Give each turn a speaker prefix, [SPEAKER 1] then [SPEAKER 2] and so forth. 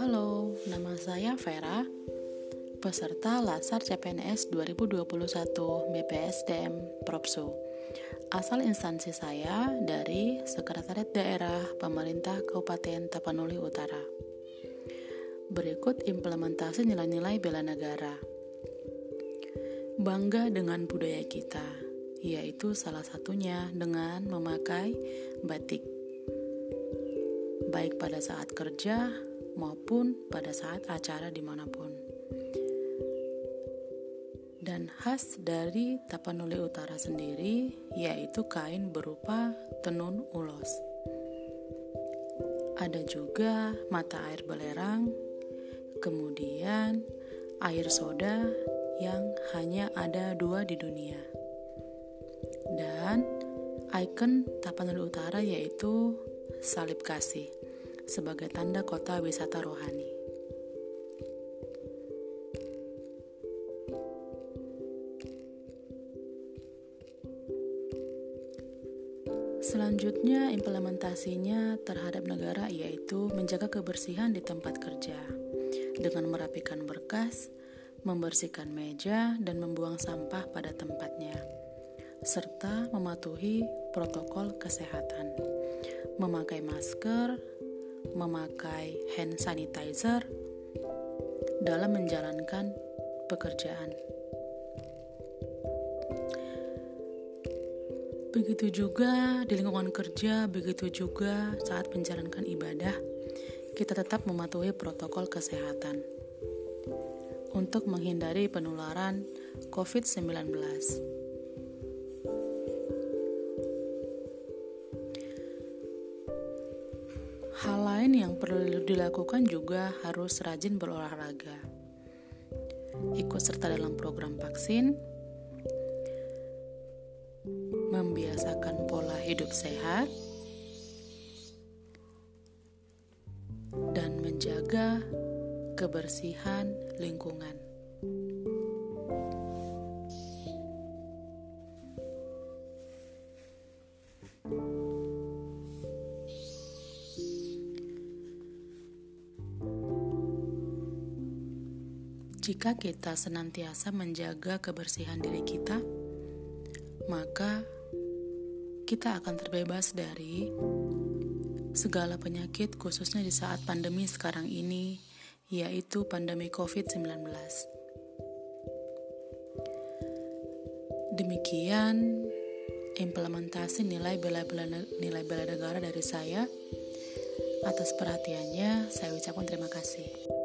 [SPEAKER 1] Halo, nama saya Vera, peserta Lasar CPNS 2021 BPSDM Propsu. Asal instansi saya dari Sekretariat Daerah Pemerintah Kabupaten Tapanuli Utara. Berikut implementasi nilai-nilai bela negara. Bangga dengan budaya kita, yaitu salah satunya dengan memakai batik. Baik pada saat kerja maupun pada saat acara di mana pun. Dan khas dari Tapanuli Utara sendiri yaitu kain berupa tenun ulos. Ada juga mata air belerang, kemudian air soda yang hanya ada dua di dunia. Dan ikon Tapanuli Utara yaitu salib kasih sebagai tanda kota wisata rohani. Selanjutnya, implementasinya terhadap negara yaitu menjaga kebersihan di tempat kerja dengan merapikan berkas, membersihkan meja, dan membuang sampah pada tempatnya, serta mematuhi protokol kesehatan, memakai masker, memakai hand sanitizer dalam menjalankan pekerjaan. Begitu juga di lingkungan kerja, begitu juga saat menjalankan ibadah, kita tetap mematuhi protokol kesehatan untuk menghindari penularan COVID-19. Yang perlu dilakukan juga harus rajin berolahraga. Ikut serta dalam program vaksin, membiasakan pola hidup sehat, dan menjaga kebersihan lingkungan. Jika kita senantiasa menjaga kebersihan diri kita, maka kita akan terbebas dari segala penyakit, khususnya di saat pandemi sekarang ini, yaitu pandemi COVID-19. Demikian implementasi nilai bela, bela nilai bela negara dari saya. Atas perhatiannya, saya ucapkan terima kasih.